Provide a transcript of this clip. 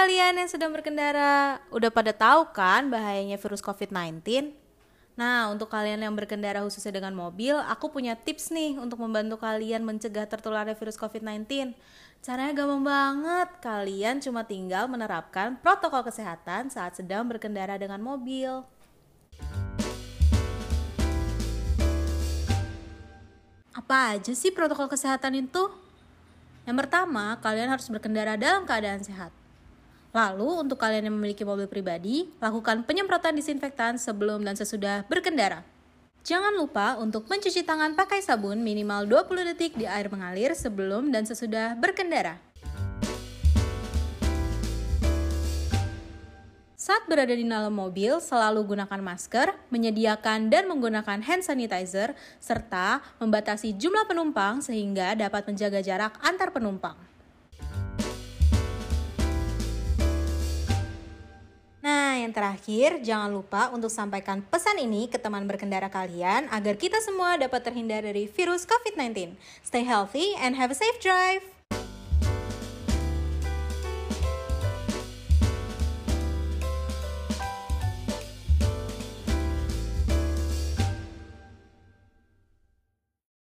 kalian yang sedang berkendara, udah pada tahu kan bahayanya virus COVID-19? Nah, untuk kalian yang berkendara khususnya dengan mobil, aku punya tips nih untuk membantu kalian mencegah tertularnya virus COVID-19. Caranya gampang banget, kalian cuma tinggal menerapkan protokol kesehatan saat sedang berkendara dengan mobil. Apa aja sih protokol kesehatan itu? Yang pertama, kalian harus berkendara dalam keadaan sehat. Lalu, untuk kalian yang memiliki mobil pribadi, lakukan penyemprotan disinfektan sebelum dan sesudah berkendara. Jangan lupa untuk mencuci tangan pakai sabun minimal 20 detik di air mengalir sebelum dan sesudah berkendara. Saat berada di dalam mobil, selalu gunakan masker, menyediakan dan menggunakan hand sanitizer, serta membatasi jumlah penumpang sehingga dapat menjaga jarak antar penumpang. Yang terakhir, jangan lupa untuk sampaikan pesan ini ke teman berkendara kalian agar kita semua dapat terhindar dari virus COVID-19. Stay healthy and have a safe drive!